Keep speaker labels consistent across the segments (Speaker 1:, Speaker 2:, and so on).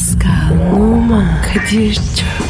Speaker 1: Pascal, Oman, Kadir çok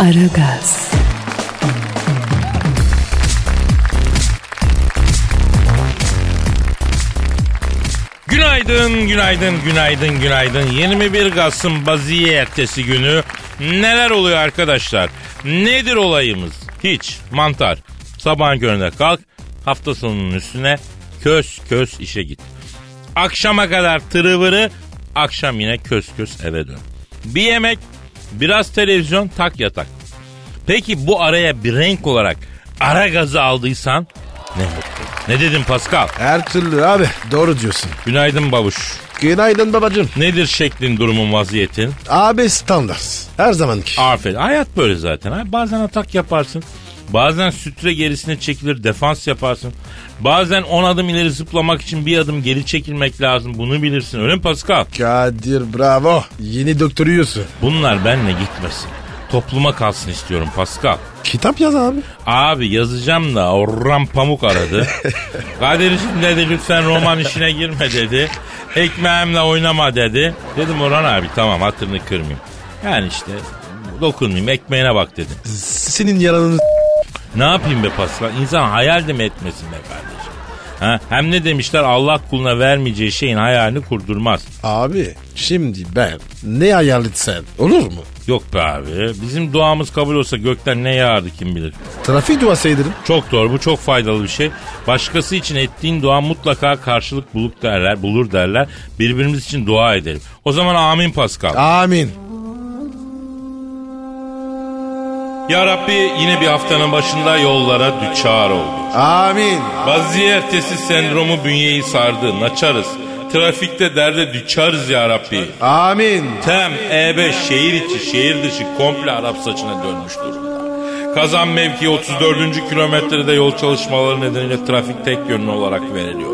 Speaker 1: Aragaz,
Speaker 2: Günaydın, günaydın, günaydın, günaydın. 21 Kasım Baziye ertesi günü neler oluyor arkadaşlar? Nedir olayımız? Hiç, mantar. Sabahın köründe kalk, hafta sonunun üstüne kös kös işe git. Akşama kadar tırıvırı, akşam yine kös kös eve dön. Bir yemek, biraz televizyon, tak yatak. Peki bu araya bir renk olarak ara gazı aldıysan ne mutlu. Ne dedim Pascal?
Speaker 3: Her türlü abi. Doğru diyorsun.
Speaker 2: Günaydın babuş.
Speaker 3: Günaydın babacığım.
Speaker 2: Nedir şeklin, durumun, vaziyetin?
Speaker 3: Abi standart. Her zamanki.
Speaker 2: Aferin. Hayat böyle zaten. Ha? Bazen atak yaparsın. Bazen sütre gerisine çekilir, defans yaparsın. Bazen 10 adım ileri zıplamak için bir adım geri çekilmek lazım. Bunu bilirsin. Öyle mi Pascal?
Speaker 3: Kadir bravo. Yeni doktoruyorsun.
Speaker 2: Bunlar benle gitmesin. Topluma kalsın istiyorum Pascal.
Speaker 3: Kitap yaz abi.
Speaker 2: Abi yazacağım da Orhan Pamuk aradı. Kadir'cim dedi lütfen roman işine girme dedi. Ekmeğimle oynama dedi. Dedim Orhan abi tamam hatırını kırmayayım. Yani işte dokunmayayım ekmeğine bak dedim.
Speaker 3: Senin yalanını
Speaker 2: Ne yapayım be Pascal? İnsan hayal de mi etmesin be kardeşim? Ha, hem ne demişler Allah kuluna vermeyeceği şeyin hayalini kurdurmaz.
Speaker 3: Abi şimdi ben ne hayal etsen olur mu?
Speaker 2: Yok be abi. Bizim duamız kabul olsa gökten ne yağardı kim bilir.
Speaker 3: Trafik duası ederim.
Speaker 2: Çok doğru bu çok faydalı bir şey. Başkası için ettiğin dua mutlaka karşılık buluk derler, bulur derler. Birbirimiz için dua edelim. O zaman amin Pascal.
Speaker 3: Amin.
Speaker 2: Ya Rabbi yine bir haftanın başında yollara düçar oldu.
Speaker 3: Amin.
Speaker 2: Baziye ertesi sendromu bünyeyi sardı. Naçarız. Trafikte derde düçarız ya Rabbi.
Speaker 3: Amin.
Speaker 2: Tem, E5 şehir içi, şehir dışı komple Arap saçına dönmüş durumda. Kazan mevki 34. kilometrede yol çalışmaları nedeniyle trafik tek yönlü olarak veriliyor.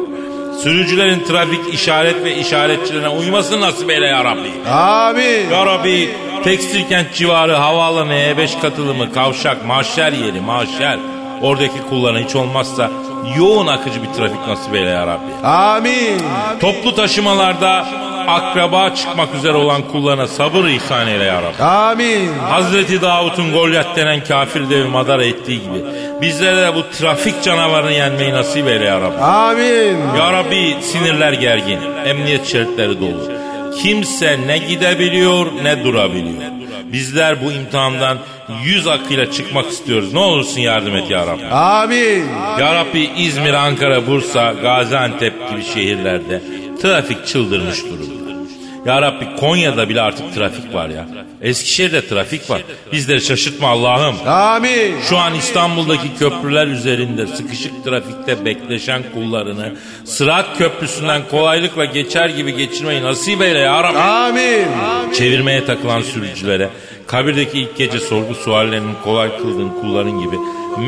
Speaker 2: Sürücülerin trafik işaret ve işaretçilerine uymasını nasip eyle ya Rabbi.
Speaker 3: Amin.
Speaker 2: Ya Rabbi tekstil kent civarı havaalanı E5 katılımı, kavşak, mahşer yeri, mahşer. Oradaki kullarına hiç olmazsa yoğun akıcı bir trafik nasip eyle ya Rabbi.
Speaker 3: Amin.
Speaker 2: Toplu taşımalarda akraba çıkmak üzere olan kullarına sabır ihsan eyle ya Rabbi.
Speaker 3: Amin.
Speaker 2: Hazreti Davut'un Golyat denen kafir devi madara ettiği gibi bizlere de bu trafik canavarını yenmeyi nasip eyle ya Rabbi.
Speaker 3: Amin.
Speaker 2: Ya Rabbi sinirler gergin, emniyet şeritleri dolu. Kimse ne gidebiliyor ne durabiliyor. Bizler bu imtihandan yüz akıyla çıkmak istiyoruz. Ne olursun yardım et ya Rabbi.
Speaker 3: Amin.
Speaker 2: Ya Rabbi İzmir, Ankara, Bursa, Gaziantep gibi şehirlerde trafik çıldırmış durumda. Ya Rabbi Konya'da bile artık trafik var ya. Eskişehir'de trafik var. Bizleri şaşırtma Allah'ım.
Speaker 3: Amin.
Speaker 2: Şu an İstanbul'daki köprüler üzerinde sıkışık trafikte bekleşen kullarını Sırat Köprüsü'nden kolaylıkla geçer gibi geçirmeyi nasip eyle ya Rabbi.
Speaker 3: Amin.
Speaker 2: Çevirmeye takılan sürücülere kabirdeki ilk gece sorgu suallerinin kolay kıldığın kulların gibi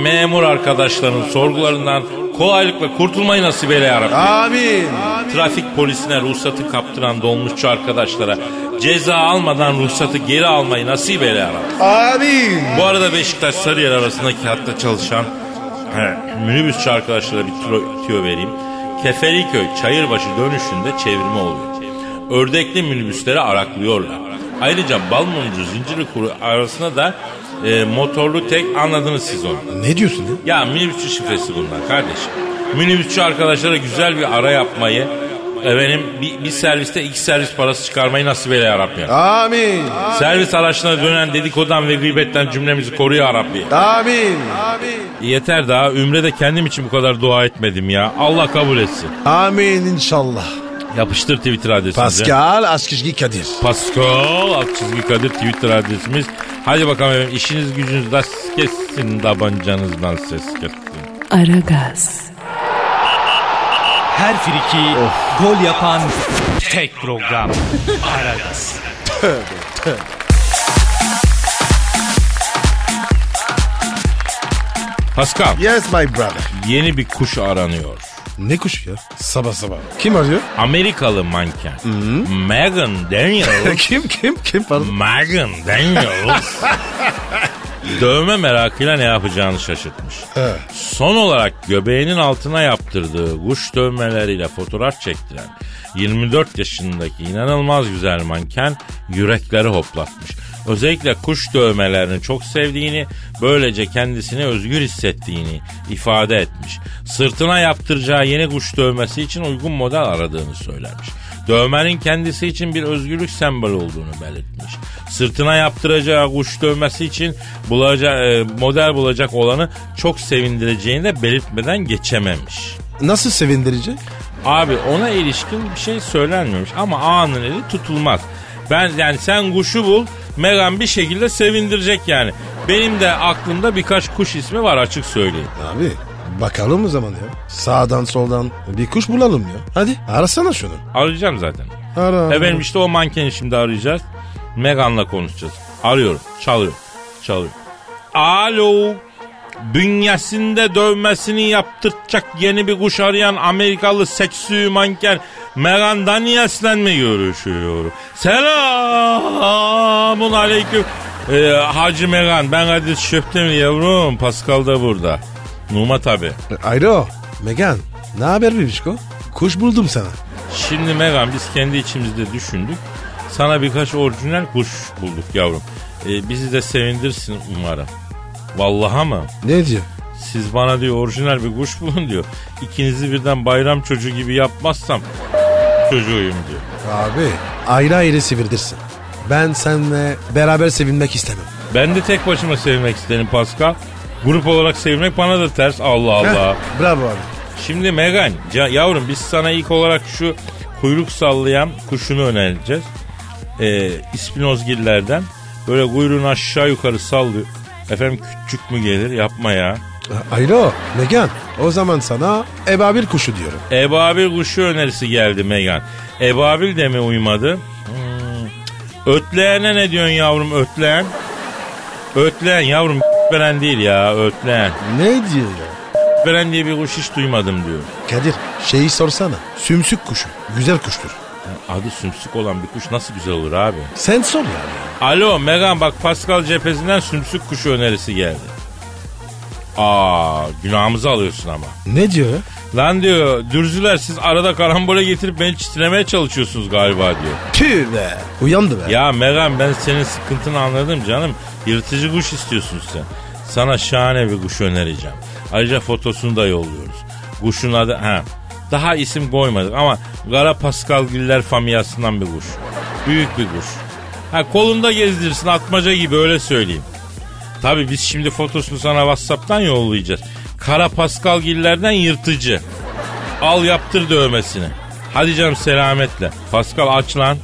Speaker 2: memur arkadaşlarının sorgularından kolaylıkla kurtulmayı nasip eyle ya Rabbi.
Speaker 3: Amin.
Speaker 2: Trafik polisine ruhsatı kaptıran dolmuşçu arkadaşlara ceza almadan ruhsatı geri almayı nasip eyle ya Rabbi.
Speaker 3: Amin.
Speaker 2: Bu arada Beşiktaş Sarıyer arasındaki hatta çalışan he, minibüsçü arkadaşlara bir tüyo, tüyo vereyim. Keferiköy Çayırbaşı dönüşünde çevirme oluyor. Ördekli minibüsleri araklıyorlar. Ayrıca Balmumcu Zincirlikuru arasında da e, motorlu tek anladınız siz onu.
Speaker 3: Ne diyorsun ya?
Speaker 2: Ya minibüsçü şifresi bunlar kardeşim. Minibüsçü arkadaşlara güzel bir ara yapmayı, efendim bir, bir serviste iki servis parası çıkarmayı nasip eyle ya Rabbi.
Speaker 3: Amin.
Speaker 2: Servis araçlarına dönen dedikodan ve gıybetten cümlemizi koru ya Rabbi.
Speaker 3: Amin.
Speaker 2: Yeter daha Ümre'de kendim için bu kadar dua etmedim ya. Allah kabul etsin.
Speaker 3: Amin inşallah.
Speaker 2: Yapıştır Twitter adresimizi.
Speaker 3: Pascal Askışgi Kadir.
Speaker 2: Pascal alt çizgi Kadir Twitter adresimiz. Hadi bakalım efendim işiniz gücünüz rast kessin tabancanızdan ses kessin.
Speaker 1: Aragaz,
Speaker 4: Her friki gol yapan tek program. Aragaz.
Speaker 3: Yes
Speaker 2: Pascal
Speaker 3: my brother.
Speaker 2: yeni bir kuş aranıyor.
Speaker 3: Ne kuşu ya? Sabah sabah. Kim arıyor?
Speaker 2: Amerikalı manken. Megan Daniels.
Speaker 3: kim kim kim pardon?
Speaker 2: Megan Daniels. Dövme merakıyla ne yapacağını şaşırtmış.
Speaker 3: He.
Speaker 2: Son olarak göbeğinin altına yaptırdığı kuş dövmeleriyle fotoğraf çektiren 24 yaşındaki inanılmaz güzel manken yürekleri hoplatmış. Özellikle kuş dövmelerini çok sevdiğini, böylece kendisini özgür hissettiğini ifade etmiş. Sırtına yaptıracağı yeni kuş dövmesi için uygun model aradığını söylemiş. Dövmenin kendisi için bir özgürlük sembolü olduğunu belirtmiş. Sırtına yaptıracağı kuş dövmesi için bulacağı, e, model bulacak olanı çok sevindireceğini de belirtmeden geçememiş.
Speaker 3: Nasıl sevindirecek?
Speaker 2: Abi ona ilişkin bir şey söylenmemiş ama ağanın eli tutulmaz. Ben yani sen kuşu bul Megan bir şekilde sevindirecek yani. Benim de aklımda birkaç kuş ismi var açık söyleyeyim.
Speaker 3: Abi bakalım o zaman ya. Sağdan soldan bir kuş bulalım ya. Hadi arasana şunu.
Speaker 2: Arayacağım zaten.
Speaker 3: Ara.
Speaker 2: Efendim işte o mankeni şimdi arayacağız. Megan'la konuşacağız. Arıyorum. Çalıyor. Çalıyor. Alo. Bünyesinde dövmesini yaptıracak yeni bir kuş arayan Amerikalı seksü manken Megan Daniels'le görüşüyor? Selamun aleyküm. Ee, Hacı Megan ben Kadir Şöptemir yavrum. Pascal da burada. Numa tabi.
Speaker 3: Ayro. Megan. Ne haber bebişko? Kuş buldum sana.
Speaker 2: Şimdi Megan biz kendi içimizde düşündük. Sana birkaç orijinal kuş bulduk yavrum. Ee, bizi de sevindirsin umarım. Vallahi mı?
Speaker 3: Ne diyor?
Speaker 2: Siz bana diyor orijinal bir kuş bulun diyor. İkinizi birden bayram çocuğu gibi yapmazsam çocuğuyum diyor.
Speaker 3: Abi ayrı ayrı sevirdirsin. Ben seninle beraber sevinmek istemem.
Speaker 2: Ben de tek başıma sevmek isterim Pascal. Grup olarak sevmek bana da ters. Allah Allah.
Speaker 3: Heh, bravo abi.
Speaker 2: Şimdi Megan yavrum biz sana ilk olarak şu kuyruk sallayan kuşunu önereceğiz. Ee, İspinozgillerden böyle kuyruğunu aşağı yukarı sallıyor. Efendim küçük mü gelir yapma ya.
Speaker 3: Ayro. Megan. O zaman sana ebabil kuşu diyorum.
Speaker 2: Ebabil kuşu önerisi geldi Megan. Ebabil de mi uymadı? Hmm. Ötleğene ne diyorsun yavrum ötleğen? Ötleğen yavrum veren değil ya ötleğen.
Speaker 3: Ne diyor ya?
Speaker 2: Veren diye bir kuş hiç duymadım diyor.
Speaker 3: Kadir şeyi sorsana. Sümsük kuşu. Güzel kuştur.
Speaker 2: Adı sümsük olan bir kuş nasıl güzel olur abi?
Speaker 3: Sen sor yani.
Speaker 2: Alo Megan bak Pascal cephesinden sümsük kuşu önerisi geldi. Aa günahımızı alıyorsun ama.
Speaker 3: Ne diyor?
Speaker 2: Lan diyor dürzüler siz arada karambole getirip beni çitlemeye çalışıyorsunuz galiba diyor.
Speaker 3: Tüh be. Uyandı be.
Speaker 2: Ya Megan ben senin sıkıntını anladım canım. Yırtıcı kuş istiyorsun sen. Sana şahane bir kuş önereceğim. Ayrıca fotosunu da yolluyoruz. Kuşun adı ha. Daha isim koymadık ama Kara Pascal Giller familyasından bir kuş. Büyük bir kuş. Ha kolunda gezdirsin atmaca gibi öyle söyleyeyim. Tabi biz şimdi fotosunu sana Whatsapp'tan yollayacağız. Kara Pascal Giller'den yırtıcı. Al yaptır dövmesini. Hadi canım selametle. Pascal aç lan.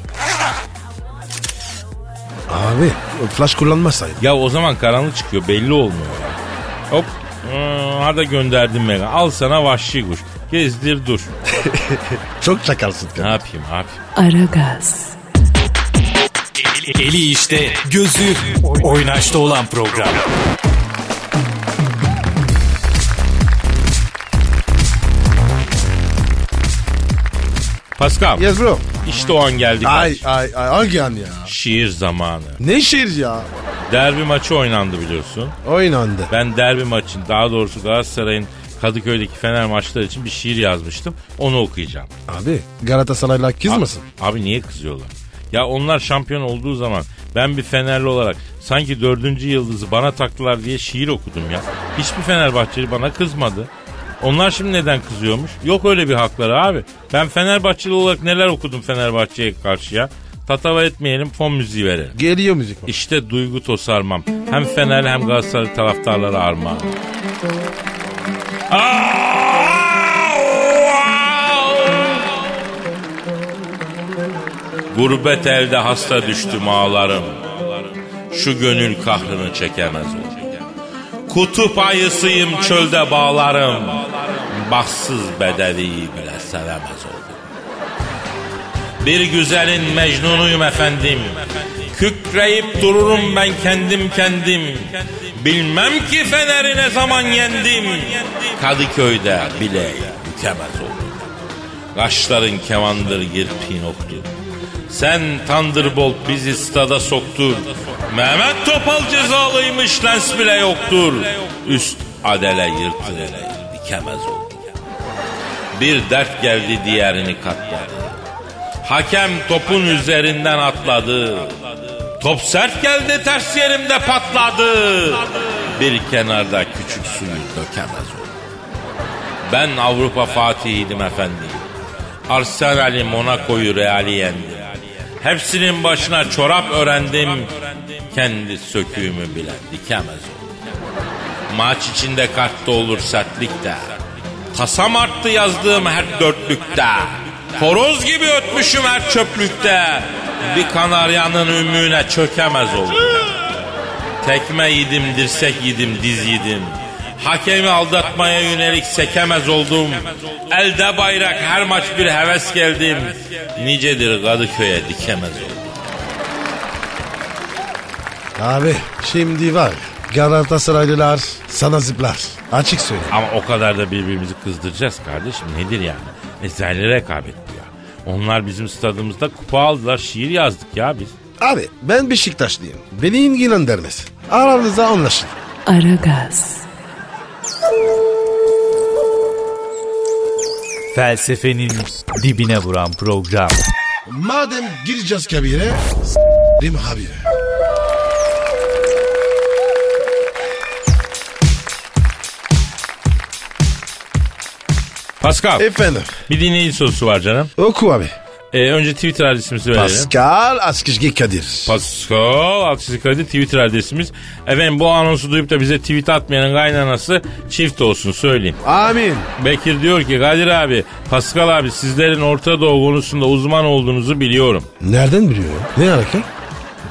Speaker 3: Abi flash kullanmasaydın.
Speaker 2: Ya o zaman karanlık çıkıyor belli olmuyor ya. Hop. Hmm, hadi gönderdim Megan. Al sana vahşi kuş. Gezdir dur.
Speaker 3: Çok çakalsın.
Speaker 2: ne yapayım yapayım?
Speaker 1: Aragaz,
Speaker 4: Eli işte, gözü oynaşta olan program.
Speaker 2: Pascal
Speaker 3: Yes bro.
Speaker 2: işte o an geldik.
Speaker 3: Ay ay ay hangi an ya?
Speaker 2: Şiir zamanı.
Speaker 3: Ne şiir ya?
Speaker 2: Derbi maçı oynandı biliyorsun.
Speaker 3: Oynandı.
Speaker 2: Ben derbi maçın daha doğrusu Galatasaray'ın Kadıköy'deki Fener maçları için bir şiir yazmıştım. Onu okuyacağım.
Speaker 3: Abi Galatasaray'la kızmasın?
Speaker 2: Abi niye kızıyorlar? Ya onlar şampiyon olduğu zaman ben bir Fenerli olarak sanki dördüncü yıldızı bana taktılar diye şiir okudum ya. Hiçbir Fenerbahçeli bana kızmadı. Onlar şimdi neden kızıyormuş? Yok öyle bir hakları abi. Ben Fenerbahçeli olarak neler okudum Fenerbahçe'ye karşı ya. Tatava etmeyelim fon müziği verelim.
Speaker 3: Geliyor müzik bak.
Speaker 2: İşte duygu tosarmam. Hem Fenerli hem Galatasaray taraftarları armağan. Gurbet elde hasta düştüm ağlarım. Şu gönül kahrını çekemez o. Kutup ayısıyım çölde bağlarım. bahtsız bedeviyi bile sevemez oldum. Bir güzelin mecnunuyum efendim. Kükreyip dururum ben kendim kendim. Bilmem ki feneri ne zaman yendim. Kadıköy'de bile bükemez oldum. Kaşların kemandır girpin oktur. Sen Thunderbolt bizi stada soktur. Mehmet Topal cezalıymış lens bile yoktur. Üst adele yırtılır dikemez oldu. Bir dert geldi diğerini katladı. Hakem topun üzerinden atladı. Top sert geldi ters yerimde patladı. Bir kenarda küçük suyu dökemez oldu. Ben Avrupa Fatih'iydim efendim. Arsenal'i, Monaco'yu, Real'i yendim. Hepsinin başına çorap öğrendim. Kendi söküğümü bile dikemez oldu. Maç içinde kartta olur sertlik de. Tasam arttı yazdığım her dörtlükte. Horoz gibi ötmüşüm her çöplükte. Bir kanaryanın ümüğüne çökemez oldum. Tekme yedim, dirsek yedim, diz yedim. Hakemi aldatmaya yönelik sekemez oldum. Elde bayrak her maç bir heves geldim. Nicedir Kadıköy'e dikemez oldum.
Speaker 3: Abi şimdi var Galatasaraylılar sana zıplar. Açık söyle.
Speaker 2: Ama o kadar da birbirimizi kızdıracağız kardeşim. Nedir yani? Ezeli rekabet. Onlar bizim stadımızda kupa aldılar. Şiir yazdık ya biz.
Speaker 3: Abi ben Beşiktaşlıyım. Beni ilgilendirmez. Aranızda anlaşın.
Speaker 1: Aragaz,
Speaker 4: Felsefenin dibine vuran program.
Speaker 3: Madem gireceğiz kabire, s**rim habire.
Speaker 2: Pascal
Speaker 3: Efendim,
Speaker 2: bir dinleyici sorusu var canım.
Speaker 3: oku abi.
Speaker 2: Ee, önce Twitter adresimizi verelim.
Speaker 3: Pascal Askışgi Kadir.
Speaker 2: Pascal Altçizgi Kadir Twitter adresimiz. Efendim bu anonsu duyup da bize tweet atmayanın kaynanası çift olsun söyleyeyim.
Speaker 3: Amin.
Speaker 2: Bekir diyor ki Kadir abi, Pascal abi sizlerin Orta Doğu konusunda uzman olduğunuzu biliyorum.
Speaker 3: Nereden biliyor? Ne alaka?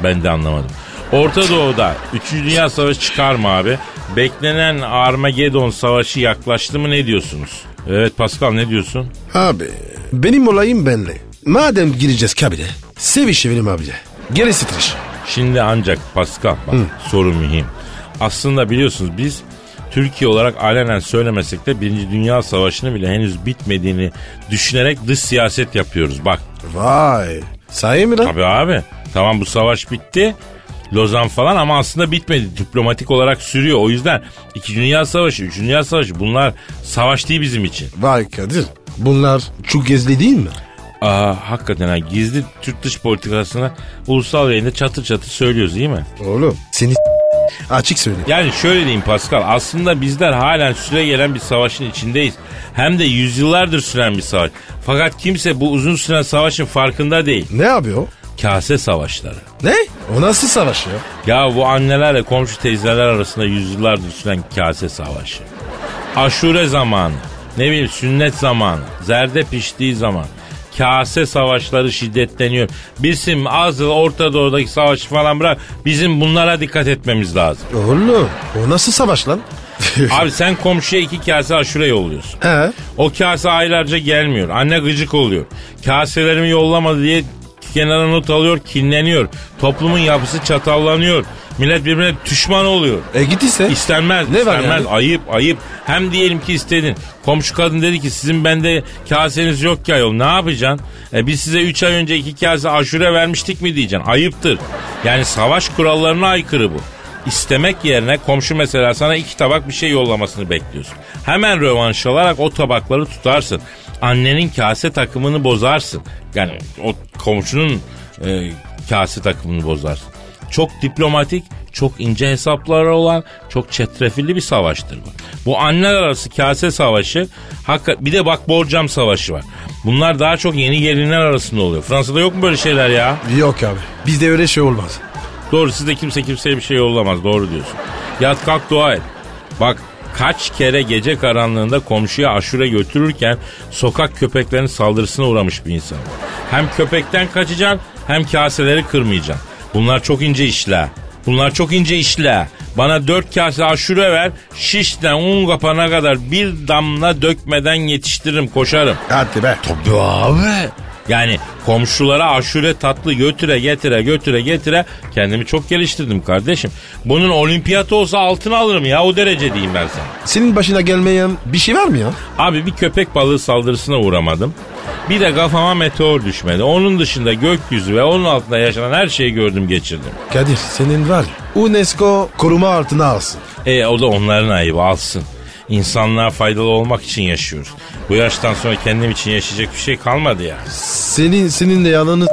Speaker 2: Ben de anlamadım. Orta Doğu'da 3. Dünya Savaşı çıkar mı abi? Beklenen Armageddon Savaşı yaklaştı mı ne diyorsunuz? Evet Pascal ne diyorsun?
Speaker 3: Abi benim olayım benle. Madem gireceğiz kabire, sevişelim abi. Gerisi tıraş.
Speaker 2: Şimdi ancak Pascal bak soru mühim. Aslında biliyorsunuz biz Türkiye olarak alenen söylemesek de Birinci Dünya Savaşı'nın bile henüz bitmediğini düşünerek dış siyaset yapıyoruz. Bak
Speaker 3: Vay. Sahi mi lan?
Speaker 2: Tabii abi. Tamam bu savaş bitti. Lozan falan ama aslında bitmedi. Diplomatik olarak sürüyor. O yüzden 2. Dünya Savaşı, 3. Dünya Savaşı bunlar savaş değil bizim için.
Speaker 3: Vay Kadir. Bunlar çok gezli değil mi?
Speaker 2: Aa hakikaten ha gizli Türk dış politikasını ulusal yayında çatır çatır söylüyoruz değil mi?
Speaker 3: Oğlum seni açık söyle.
Speaker 2: Yani şöyle diyeyim Pascal aslında bizler halen süre gelen bir savaşın içindeyiz. Hem de yüzyıllardır süren bir savaş. Fakat kimse bu uzun süren savaşın farkında değil.
Speaker 3: Ne yapıyor?
Speaker 2: Kase savaşları.
Speaker 3: Ne? O nasıl savaş ya?
Speaker 2: Ya bu annelerle komşu teyzeler arasında yüzyıllardır süren kase savaşı. Aşure zamanı, ne bileyim sünnet zamanı, zerde piştiği zaman kase savaşları şiddetleniyor. Bizim azıl Orta Doğu'daki savaşı falan bırak bizim bunlara dikkat etmemiz lazım.
Speaker 3: Oğlum o nasıl savaş lan?
Speaker 2: Abi sen komşuya iki kase aşure yolluyorsun.
Speaker 3: He?
Speaker 2: O kase aylarca gelmiyor. Anne gıcık oluyor. Kaselerimi yollamadı diye kenara not alıyor, kinleniyor. Toplumun yapısı çatallanıyor. Millet birbirine düşman oluyor.
Speaker 3: E git ise.
Speaker 2: İstenmez,
Speaker 3: Ne var
Speaker 2: istenmez.
Speaker 3: yani?
Speaker 2: Ayıp, ayıp. Hem diyelim ki istedin. Komşu kadın dedi ki sizin bende kaseniz yok ki ayol. Ne yapacaksın? E biz size 3 ay önce iki kase aşure vermiştik mi diyeceksin. Ayıptır. Yani savaş kurallarına aykırı bu. İstemek yerine komşu mesela sana iki tabak bir şey yollamasını bekliyorsun. Hemen rövanş alarak o tabakları tutarsın. Annenin kase takımını bozarsın. Yani o komşunun e, kase takımını bozarsın. Çok diplomatik, çok ince hesapları olan, çok çetrefilli bir savaştır bu. Bu anneler arası kase savaşı, hakikaten bir de bak borcam savaşı var. Bunlar daha çok yeni gelinler arasında oluyor. Fransa'da yok mu böyle şeyler ya?
Speaker 3: Yok abi. Bizde öyle şey olmaz.
Speaker 2: Doğru sizde kimse kimseye bir şey yollamaz doğru diyorsun. Yat kalk dua et. Bak kaç kere gece karanlığında komşuya aşure götürürken sokak köpeklerinin saldırısına uğramış bir insan. Hem köpekten kaçacaksın hem kaseleri kırmayacaksın. Bunlar çok ince işler. Bunlar çok ince işler. Bana dört kase aşure ver. Şişten un kapana kadar bir damla dökmeden yetiştiririm koşarım.
Speaker 3: Hadi be.
Speaker 2: Tabii abi. Yani komşulara aşure tatlı götüre getire götüre getire kendimi çok geliştirdim kardeşim. Bunun olimpiyatı olsa altın alırım ya o derece diyeyim ben sana.
Speaker 3: Senin başına gelmeyen bir şey var mı ya?
Speaker 2: Abi bir köpek balığı saldırısına uğramadım. Bir de kafama meteor düşmedi. Onun dışında gökyüzü ve onun altında yaşanan her şeyi gördüm geçirdim.
Speaker 3: Kadir senin var UNESCO koruma altına alsın.
Speaker 2: E o da onların ayıbı alsın. İnsanlığa faydalı olmak için yaşıyoruz. Bu yaştan sonra kendim için yaşayacak bir şey kalmadı ya.
Speaker 3: Senin seninle yalanı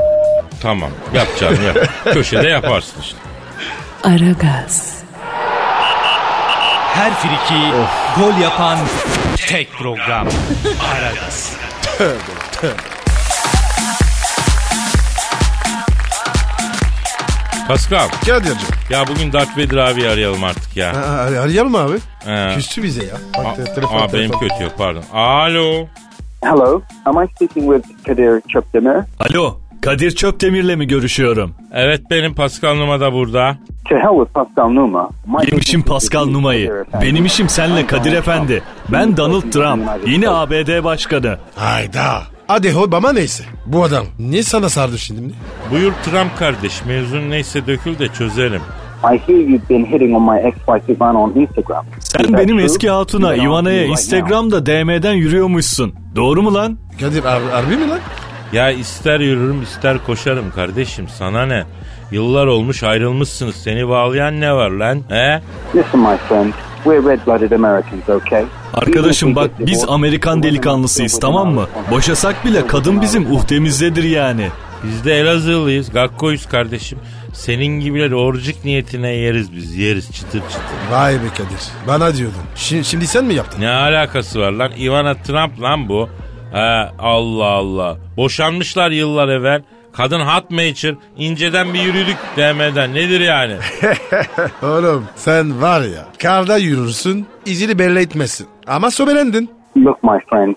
Speaker 2: Tamam yap canım yap. Köşede yaparsın işte.
Speaker 1: Aragaz,
Speaker 4: Her friki gol yapan tek program. Aragaz.
Speaker 2: Pascal
Speaker 3: Kadir'cim.
Speaker 2: ya bugün Darth Vader abi arayalım artık ya.
Speaker 3: Ha, arayalım abi.
Speaker 2: He.
Speaker 3: Küstü bize ya. Bak, te- telefon,
Speaker 2: aa, benim kötü yok pardon. Alo.
Speaker 5: Hello, am I speaking with Kadir Chopdemir?
Speaker 6: Alo, Kadir Çöpdemir'le mi görüşüyorum?
Speaker 2: Evet benim Pascal Numa da burada.
Speaker 5: To hell with Pascal Numa. My
Speaker 6: Benim işim Pascal Numa'yı. Benim işim senle Kadir Efendi. Ben Donald Trump, yeni ABD başkanı.
Speaker 3: Hayda. Hadi Obama neyse. Bu adam niye sana sardı şimdi?
Speaker 2: Buyur Trump kardeş mevzun neyse dökül de çözelim.
Speaker 5: I hear you've been hitting on my ex-wife Ivana on Instagram.
Speaker 6: Sen benim
Speaker 5: true?
Speaker 6: eski hatuna Ivana'ya. Instagram'da DM'den yürüyormuşsun. Doğru mu lan?
Speaker 3: Kadir har- harbi mi lan?
Speaker 2: Ya ister yürürüm ister koşarım kardeşim sana ne? Yıllar olmuş ayrılmışsınız seni bağlayan ne var lan he?
Speaker 5: Listen my friend, we're red-blooded Americans, okay?
Speaker 6: Arkadaşım bak biz Amerikan delikanlısıyız tamam mı? Boşasak bile kadın bizim uhtemizdedir yani.
Speaker 2: Biz de Elazığlıyız Gakkoyuz kardeşim. Senin gibileri orcuk niyetine yeriz biz yeriz çıtır çıtır.
Speaker 3: Vay be Kadir. Bana diyordun. Şimdi, şimdi sen mi yaptın?
Speaker 2: Ne alakası var lan? Ivana Trump lan bu. Ha, Allah Allah. Boşanmışlar yıllar evvel. Kadın hot mature. inceden bir yürüdük demeden. Nedir yani?
Speaker 3: Oğlum sen var ya karda yürürsün izini belli etmezsin. Ama sobelendin.
Speaker 5: Look my friend,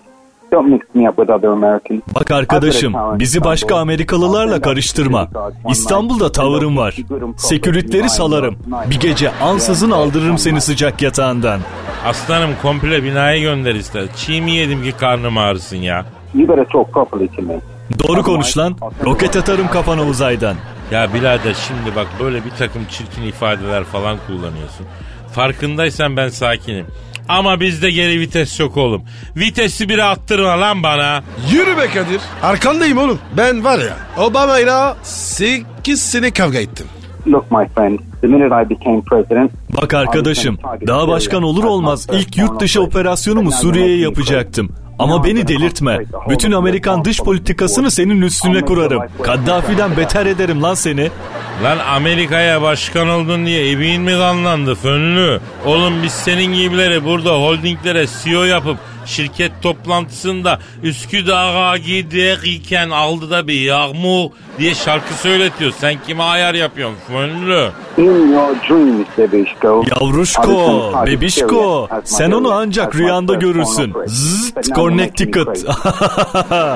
Speaker 5: don't mix me up with other Americans.
Speaker 6: Bak arkadaşım bizi başka Amerikalılarla karıştırma. İstanbul'da tavırım var. Seküritleri salarım. Bir gece ansızın aldırırım seni sıcak yatağından.
Speaker 2: Aslanım komple binayı gönder ister. Çiğ mi yedim ki karnım ağrısın ya?
Speaker 5: You better talk properly to me.
Speaker 6: Doğru konuş lan. Roket atarım kafana uzaydan.
Speaker 2: Ya birader şimdi bak böyle bir takım çirkin ifadeler falan kullanıyorsun. Farkındaysan ben sakinim. Ama bizde geri vites yok oğlum. Vitesi biri attırma lan bana.
Speaker 3: Yürü be Kadir. Arkandayım oğlum. Ben var ya Obama'yla 8 sene kavga ettim.
Speaker 5: Look my friend, the minute I became president...
Speaker 6: Bak arkadaşım daha başkan olur olmaz ilk yurt dışı operasyonumu Suriye'ye yapacaktım. Ama beni delirtme. Bütün Amerikan dış politikasını senin üstüne kurarım. Kaddafi'den beter ederim lan seni.
Speaker 2: Lan Amerika'ya başkan oldun diye ebeğin mi kanlandı fönlü? Oğlum biz senin gibileri burada holdinglere CEO yapıp şirket toplantısında Üsküdar'a giderken aldı da bir yağmur diye şarkı söyletiyor. Sen kime ayar yapıyorsun fönlü?
Speaker 5: In your dreams, bebişko.
Speaker 6: Yavruşko, bebişko. Sen onu ancak rüyanda görürsün. Zzt, Connecticut.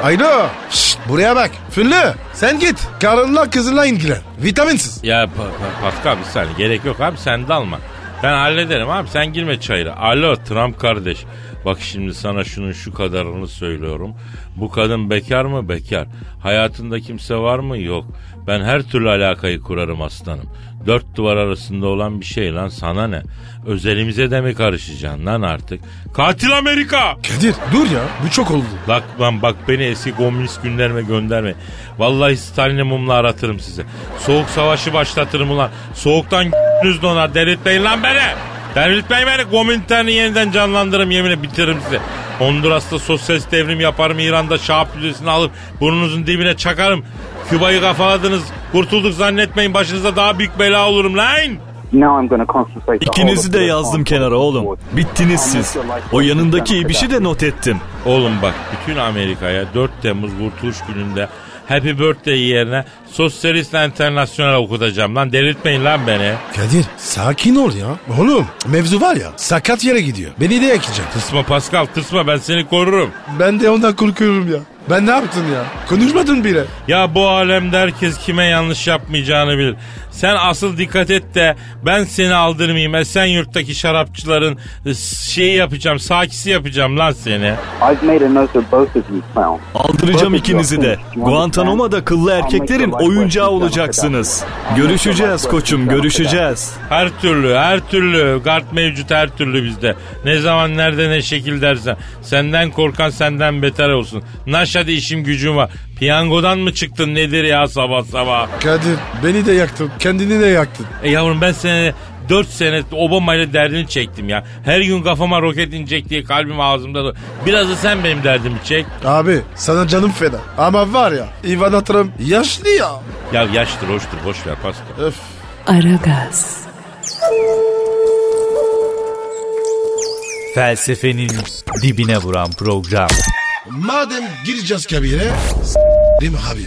Speaker 3: Alo. Şşt, buraya bak. Füllü sen git. Karınla kızınla ilgilen. Vitaminsiz.
Speaker 2: Ya Pa- Pa- Pascal bir saniye gerek yok abi sen dalma. Ben hallederim abi sen girme çayıra. Alo Trump kardeş. Bak şimdi sana şunun şu kadarını söylüyorum. Bu kadın bekar mı? Bekar. Hayatında kimse var mı? Yok. Ben her türlü alakayı kurarım aslanım. Dört duvar arasında olan bir şey lan sana ne? Özelimize de mi karışacaksın lan artık? Katil Amerika!
Speaker 3: Kadir dur ya bu çok oldu.
Speaker 2: Bak lan bak beni eski komünist günlerime gönderme. Vallahi Stalin'e mumla aratırım size. Soğuk savaşı başlatırım ulan. Soğuktan yüz donar. Delirtmeyin lan beni. Delirtmeyin beni. Komüniterini yeniden canlandırırım yeminle bitiririm size. Honduras'ta sosyalist devrim yaparım. İran'da Şah Pülüsünü alıp burnunuzun dibine çakarım. Küba'yı kafaladınız. Kurtulduk zannetmeyin. Başınıza daha büyük bela olurum lan.
Speaker 5: Now I'm gonna concentrate the whole
Speaker 6: İkinizi de yazdım kenara oğlum. Bittiniz siz. O yanındaki ibişi de not ettim.
Speaker 2: Oğlum bak bütün Amerika'ya 4 Temmuz Kurtuluş Günü'nde Happy Birthday yerine Sosyalist Internasyonel okutacağım lan delirtmeyin lan beni.
Speaker 3: Kadir sakin ol ya. Oğlum mevzu var ya sakat yere gidiyor. Beni de yakacak.
Speaker 2: Tırsma Pascal tırsma ben seni korurum.
Speaker 3: Ben de ondan korkuyorum ya. Ben ne yaptın ya? Konuşmadın bile.
Speaker 2: Ya bu alemde herkes kime yanlış yapmayacağını bilir. Sen asıl dikkat et de ben seni aldırmayayım. Esenyurt'taki şarapçıların e, şeyi yapacağım, sakisi yapacağım lan seni.
Speaker 6: Aldıracağım ikinizi de. Guantanamo'da kıllı erkeklerin oyuncağı olacaksınız. Görüşeceğiz koçum görüşeceğiz.
Speaker 2: Her türlü, her türlü. Gart mevcut her türlü bizde. Ne zaman, nerede, ne şekil dersen. Senden korkan senden beter olsun. Naşhadi işim gücüm var. Piyangodan mı çıktın nedir ya sabah sabah?
Speaker 3: Kadir beni de yaktın. Kendini de yaktın.
Speaker 2: E yavrum ben seni 4 sene Obama ile derdini çektim ya. Her gün kafama roket inecek diye kalbim ağzımda. dur- Biraz da sen benim derdimi çek.
Speaker 3: Abi sana canım feda. Ama var ya Ivan Trump yaşlı ya.
Speaker 2: Ya yaştır hoştur boş ver Pascal.
Speaker 3: Öf.
Speaker 1: Aragaz,
Speaker 4: Felsefenin dibine vuran program.
Speaker 3: Madem gireceğiz kabire s**rim abi.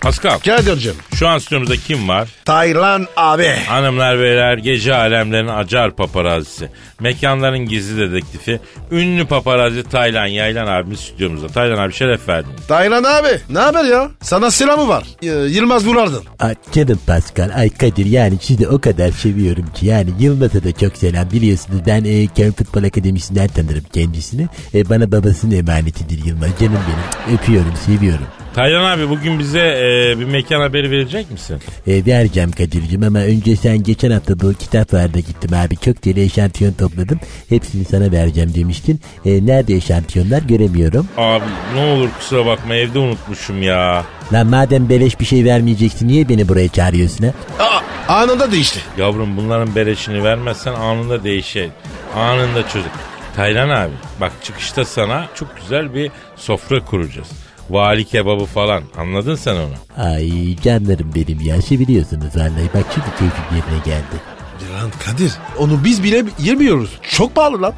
Speaker 2: Pascal
Speaker 3: Kadir'cim.
Speaker 2: şu an stüdyomuzda kim var?
Speaker 3: Taylan abi.
Speaker 2: Hanımlar beyler gece alemlerin acar paparazisi. Mekanların gizli dedektifi. Ünlü paparazzi Taylan Yaylan abimiz stüdyomuzda. Taylan abi şeref verdin.
Speaker 3: Taylan abi ne haber ya? Sana selamı var. Y- Yılmaz Vurardın.
Speaker 7: Aa, Canım Pascal, ay Kadir yani sizi o kadar seviyorum ki yani Yılmaz'a da çok selam biliyorsunuz ben e, Köln Futbol Akademisi'nden tanırım kendisini. E, bana babasının emanetidir Yılmaz canım benim öpüyorum seviyorum.
Speaker 2: Taylan abi bugün bize e, bir mekan haberi verecek misin?
Speaker 7: E, vereceğim Kadir'cim ama önce sen geçen hafta bu kitap vardı gittim abi çok deli eşantiyon topladım hepsini sana vereceğim demiştin. E, nerede eşantiyonlar göremiyorum.
Speaker 2: Abi ne olur kusura bakma evde unutmuşum ya.
Speaker 7: Lan madem beleş bir şey vermeyeceksin niye beni buraya çağırıyorsun ha?
Speaker 3: Aa, anında değişti.
Speaker 2: Yavrum bunların beleşini vermezsen anında değişir. Anında çözür. Taylan abi bak çıkışta sana çok güzel bir sofra kuracağız. Vali kebabı falan anladın sen onu.
Speaker 7: Ay canlarım benim ya seviliyorsunuz vallahi bak şimdi keyfim yerine geldi.
Speaker 3: Lan Kadir onu biz bile yemiyoruz. Çok pahalı lan.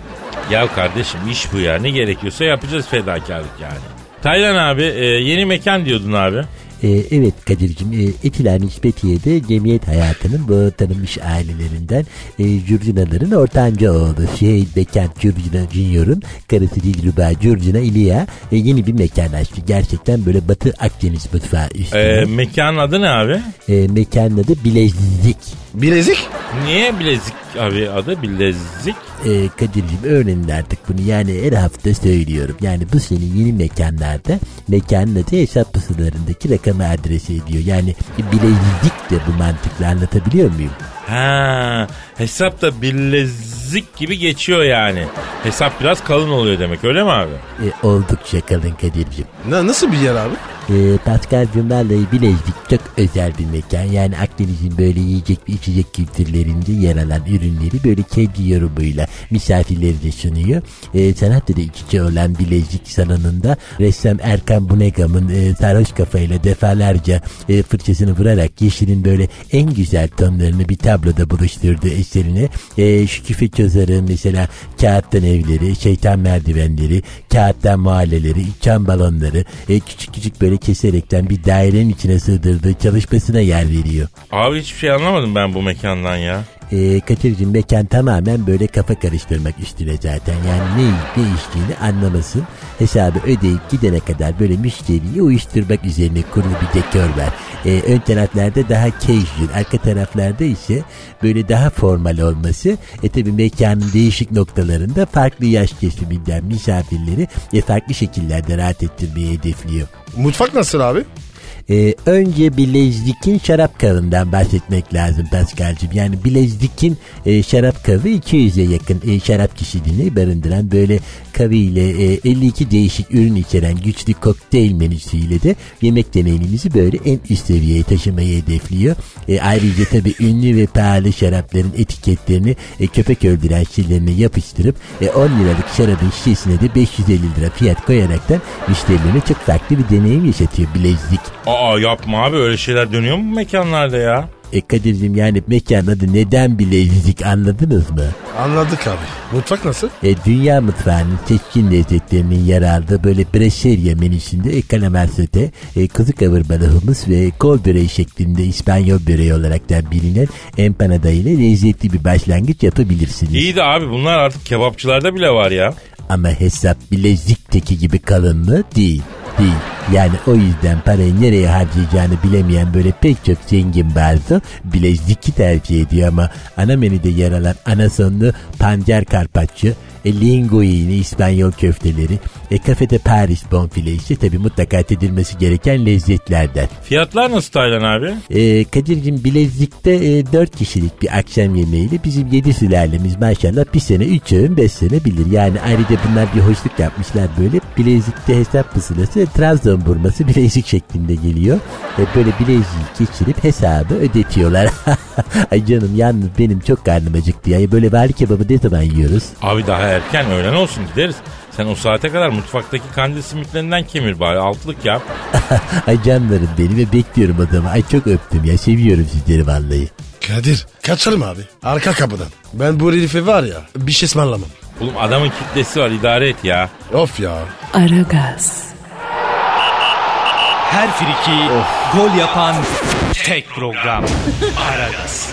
Speaker 2: Ya kardeşim iş bu ya ne gerekiyorsa yapacağız fedakarlık yani. Taylan abi e, yeni mekan diyordun abi.
Speaker 7: Ee, evet Kadir'cim e, Etiler Nispetiye'de cemiyet hayatının bu tanınmış ailelerinden e, Jurjinaların ortanca oğlu Şehit Bekent Jurjina Junior'un karısı Dilruba Jurjina İliya e, yeni bir mekan açtı. Gerçekten böyle Batı Akdeniz mutfağı üstüne.
Speaker 2: E, mekanın adı ne abi?
Speaker 7: E, mekanın adı Bilezik.
Speaker 3: Bilezik.
Speaker 2: Niye bilezik abi adı bilezik?
Speaker 7: e, Kadir'cim öğrenin artık bunu yani her hafta söylüyorum. Yani bu senin yeni mekanlarda mekanın adı hesap pusularındaki rakamı adrese ediyor. Yani bilezik de bu mantıkla anlatabiliyor muyum?
Speaker 2: Ha, hesap da bilezik gibi geçiyor yani. Hesap biraz kalın oluyor demek öyle mi abi?
Speaker 7: E, oldukça kalın Kadir'cim.
Speaker 3: Na, nasıl bir yer abi?
Speaker 7: E, Pascal'cım vallahi Bilezik çok özel bir mekan. Yani Akdeniz'in böyle yiyecek ve içecek kültürlerinde yer alan ürünleri böyle kendi yorumuyla misafirleri de sunuyor. E, sanatla da iç içe olan Bilezik salonunda ressam Erkan Bunegam'ın e, sarhoş kafayla defalarca e, fırçasını vurarak yeşilin böyle en güzel tonlarını bir tabloda buluşturduğu eserine e, şu küfe çözarı mesela kağıttan evleri, şeytan merdivenleri, kağıttan mahalleleri, çam balonları e, küçük küçük böyle keserekten bir dairenin içine sığdırdığı çalışmasına yer veriyor.
Speaker 2: Abi hiçbir şey anlamadım ben bu mekandan ya.
Speaker 7: E, Kaçırcığım mekan tamamen böyle kafa karıştırmak üstüne zaten. Yani ne ne içtiğini anlamasın. Hesabı ödeyip gidene kadar böyle müşteriyi uyuşturmak üzerine kurulu bir dekor var. E, ön taraflarda daha casual, arka taraflarda ise böyle daha formal olması. E tabi mekanın değişik noktalarında farklı yaş kesiminden misafirleri e, farklı şekillerde rahat ettirmeyi hedefliyor.
Speaker 3: Mutfak nasıl abi?
Speaker 7: Ee, önce Bilezdik'in şarap kavından bahsetmek lazım Paskal'cığım. Yani Bilezdik'in e, şarap kavı 200'e yakın e, şarap çeşidini barındıran böyle kavı ile e, 52 değişik ürün içeren güçlü kokteyl menüsüyle de yemek deneyimimizi böyle en üst seviyeye taşımayı hedefliyor. E, ayrıca tabii ünlü ve pahalı şarapların etiketlerini e, köpek öldüren şişelerine yapıştırıp e, 10 liralık şarabın şişesine de 550 lira fiyat koyaraktan müşterilerine çok farklı bir deneyim yaşatıyor Bilezdik.
Speaker 2: Aa yapma abi öyle şeyler dönüyor mu mekanlarda ya?
Speaker 7: E Kadir'cim yani mekan adı neden bilezik anladınız mı?
Speaker 3: Anladık abi. Mutfak nasıl?
Speaker 7: E, dünya mutfağının seçkin lezzetlerinin yer aldığı böyle breşerya menüsünde e, kalamar sote, e, kuzu kavurmalı humus ve kol böreği şeklinde İspanyol böreği olarak da bilinen empanada ile lezzetli bir başlangıç yapabilirsiniz.
Speaker 2: İyi de abi bunlar artık kebapçılarda bile var ya.
Speaker 7: Ama hesap bilezikteki gibi kalın mı? Değil. Değil. Yani o yüzden parayı nereye harcayacağını bilemeyen böyle pek çok zengin bazı bileziki tercih ediyor ama ana menüde yer alan ana sonlu pancar karpaccio, e, linguini, İspanyol köfteleri, e, kafede Paris bonfile ise tabi mutlaka tedilmesi gereken lezzetlerden.
Speaker 2: Fiyatlar nasıl Taylan abi?
Speaker 7: E, Kadir'cim Bilezik'te e, 4 kişilik bir akşam yemeğiyle bizim 7 sülalemiz maşallah bir sene 3 öğün 5 sene bilir. Yani ayrıca bunlar bir hoşluk yapmışlar böyle. Bilezik'te hesap pusulası Trabzon burması bilezik şeklinde geliyor. E, böyle bileziği geçirip hesabı ödetiyorlar. Ay canım yalnız benim çok karnım acıktı ya. Böyle vali kebabı ne zaman yiyoruz?
Speaker 2: Abi daha erken öğlen olsun gideriz. Sen o saate kadar mutfaktaki kandil simitlerinden kemir bari altılık yap.
Speaker 7: Ay canlarım benim ve bekliyorum adamı. Ay çok öptüm ya seviyorum sizleri vallahi.
Speaker 3: Kadir kaçalım abi. Arka kapıdan. Ben bu herife var ya bir şey ısmarlamam.
Speaker 2: Oğlum adamın kitlesi var idare et ya.
Speaker 3: Of ya.
Speaker 1: Aragaz,
Speaker 4: Her friki gol yapan tek program. Aragaz.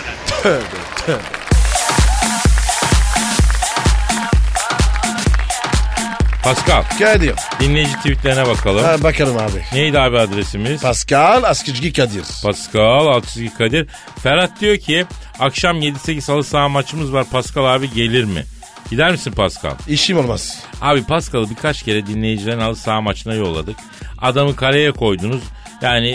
Speaker 2: Pascal
Speaker 3: Kadir.
Speaker 2: dinleyici tweetlerine bakalım.
Speaker 3: Ha, bakalım abi.
Speaker 2: Neydi abi adresimiz?
Speaker 3: Pascal Askizgi Kadir.
Speaker 2: Pascal alt çizgi Kadir. Ferhat diyor ki akşam 7-8 halı saha maçımız var Pascal abi gelir mi? Gider misin Pascal?
Speaker 3: İşim olmaz.
Speaker 2: Abi Pascal'ı birkaç kere dinleyicilerin halı saha maçına yolladık. Adamı kaleye koydunuz. Yani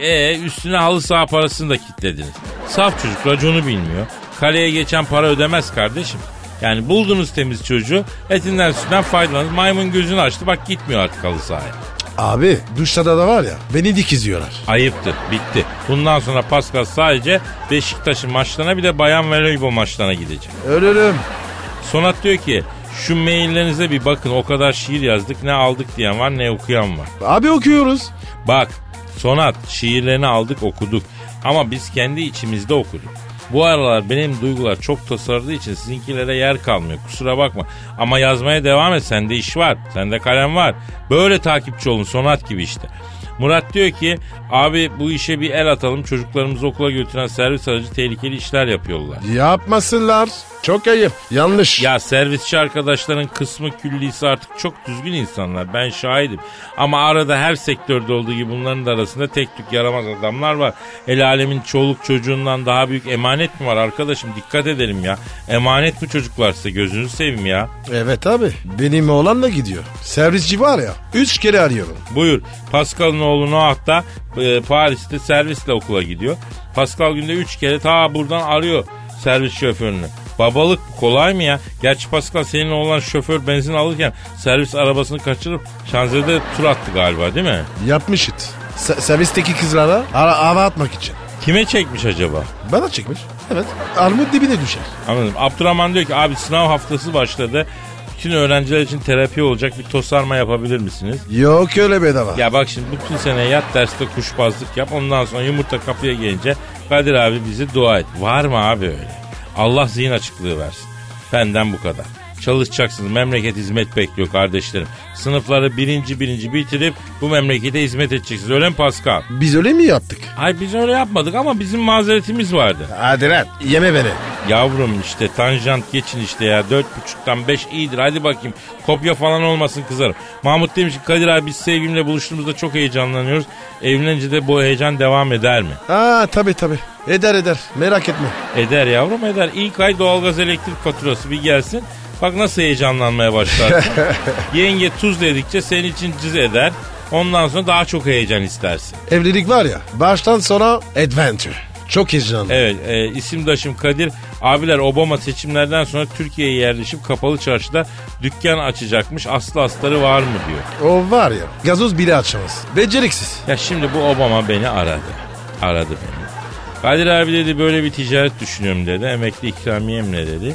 Speaker 2: e, e, üstüne halı saha parasını da kitlediniz. Saf çocuk raconu bilmiyor. Kaleye geçen para ödemez kardeşim. Yani buldunuz temiz çocuğu etinden sütünden faydalanın. Maymun gözünü açtı bak gitmiyor artık halı sahaya.
Speaker 3: Abi duşlarda da var ya beni dikiziyorlar.
Speaker 2: Ayıptır bitti. Bundan sonra Pascal sadece Beşiktaş'ın maçlarına bir de bayan voleybol maçlarına gidecek.
Speaker 3: Ölürüm.
Speaker 2: Sonat diyor ki şu maillerinize bir bakın o kadar şiir yazdık ne aldık diyen var ne okuyan var.
Speaker 3: Abi okuyoruz.
Speaker 2: Bak Sonat şiirlerini aldık okuduk ama biz kendi içimizde okuduk. Bu aralar benim duygular çok tasarladığı için sizinkilere yer kalmıyor. Kusura bakma. Ama yazmaya devam et. Sende iş var. Sende kalem var. Böyle takipçi olun. Sonat gibi işte. Murat diyor ki abi bu işe bir el atalım. Çocuklarımızı okula götüren servis aracı tehlikeli işler yapıyorlar.
Speaker 3: Yapmasınlar. Çok ayıp. Yanlış.
Speaker 2: Ya servisçi arkadaşların kısmı küllisi artık çok düzgün insanlar. Ben şahidim. Ama arada her sektörde olduğu gibi bunların da arasında tek tük yaramaz adamlar var. El alemin çoluk çocuğundan daha büyük emanet mi var arkadaşım? Dikkat edelim ya. Emanet bu çocuklar size gözünüzü seveyim ya.
Speaker 3: Evet abi. Benim oğlan da gidiyor. Servisçi var ya. Üç kere arıyorum.
Speaker 2: Buyur. Pascal'ın oğlu Noah da e, Paris'te servisle okula gidiyor. Pascal günde 3 kere ta buradan arıyor servis şoförünü. Babalık kolay mı ya? Gerçi Pascal senin oğlan şoför benzin alırken servis arabasını kaçırıp şanzede tur attı galiba değil mi?
Speaker 3: Yapmış it. Se- servisteki kızlara ara hava atmak için.
Speaker 2: Kime çekmiş acaba?
Speaker 3: Bana çekmiş. Evet. Armut dibine düşer.
Speaker 2: Anladım. Abdurrahman diyor ki abi sınav haftası başladı. Bütün öğrenciler için terapi olacak bir tosarma yapabilir misiniz?
Speaker 3: Yok öyle bedava.
Speaker 2: Ya bak şimdi bütün sene yat derste kuşbazlık yap. Ondan sonra yumurta kapıya gelince Kadir abi bizi dua et. Var mı abi öyle? Allah zihin açıklığı versin. Benden bu kadar. Çalışacaksınız. Memleket hizmet bekliyor kardeşlerim. Sınıfları birinci birinci bitirip bu memlekete hizmet edeceksiniz. Öyle mi Pascal?
Speaker 3: Biz öyle mi yaptık?
Speaker 2: Ay biz öyle yapmadık ama bizim mazeretimiz vardı.
Speaker 3: Hadi lan yeme beni.
Speaker 2: Yavrum işte tanjant geçin işte ya. Dört buçuktan beş iyidir. Hadi bakayım. Kopya falan olmasın kızarım. Mahmut demiş ki Kadir abi biz sevgilimle buluştuğumuzda çok heyecanlanıyoruz. Evlenince de bu heyecan devam eder mi?
Speaker 3: Aa tabi tabi. Eder eder. Merak etme.
Speaker 2: Eder yavrum eder. İlk ay doğalgaz elektrik faturası bir gelsin. Bak nasıl heyecanlanmaya başlarsın. Yenge tuz dedikçe senin için cız eder. Ondan sonra daha çok heyecan istersin.
Speaker 3: Evlilik var ya baştan sona adventure. Çok heyecanlı.
Speaker 2: Evet e, isimdaşım Kadir abiler Obama seçimlerden sonra Türkiye'ye yerleşip kapalı çarşıda dükkan açacakmış aslı astarı var mı diyor.
Speaker 3: O var ya gazoz bile açamaz. Beceriksiz.
Speaker 2: Ya şimdi bu Obama beni aradı. Aradı beni. Kadir abi dedi böyle bir ticaret düşünüyorum dedi. Emekli ikramiyemle dedi.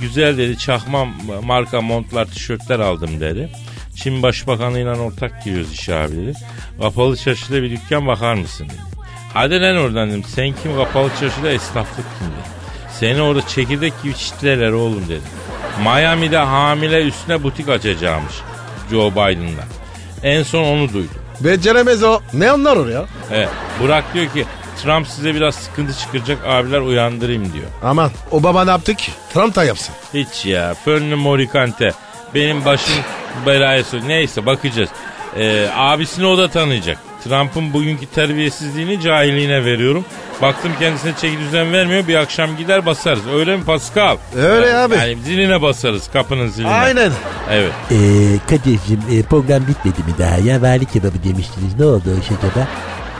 Speaker 2: Güzel dedi çakma marka montlar tişörtler aldım dedi. Çin Başbakanı'yla ortak giriyoruz işe abi dedi. Kapalı çarşıda bir dükkan bakar mısın dedi. Hadi lan oradan dedim. Sen kim kapalı çarşıda esnaflık kim dedi. Seni orada çekirdek gibi çitlerler oğlum dedi. Miami'de hamile üstüne butik açacağımış Joe Biden'da. En son onu duydum.
Speaker 3: Beceremez o. Ne anlar oraya?
Speaker 2: Evet. Burak diyor ki Trump size biraz sıkıntı çıkaracak abiler uyandırayım diyor.
Speaker 3: Aman o baba ne yaptı ki? Trump da yapsın.
Speaker 2: Hiç ya. Fönlü morikante. Benim başım belaya sok- Neyse bakacağız. Ee, abisini o da tanıyacak. Trump'ın bugünkü terbiyesizliğini cahiliğine veriyorum. Baktım kendisine çeki düzen vermiyor. Bir akşam gider basarız. Öyle mi Pascal?
Speaker 3: Öyle
Speaker 2: Yani-
Speaker 3: abi.
Speaker 2: Yani ziline basarız kapının ziline.
Speaker 3: Aynen.
Speaker 2: Evet.
Speaker 7: Ee, Kadir'cim e, program bitmedi mi daha ya? Vali kebabı demiştiniz. Ne oldu o iş acaba?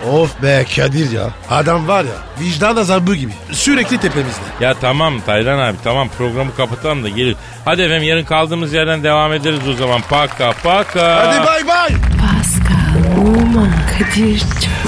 Speaker 3: Of be Kadir ya. Adam var ya vicdan azabı gibi. Sürekli tepemizde.
Speaker 2: Ya tamam Taylan abi tamam programı kapatalım da gelir. Hadi efendim yarın kaldığımız yerden devam ederiz o zaman. Paka paka.
Speaker 3: Hadi bay bay.
Speaker 1: Pascal, Oman, Kadir çok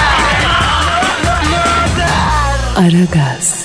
Speaker 1: Aragaz.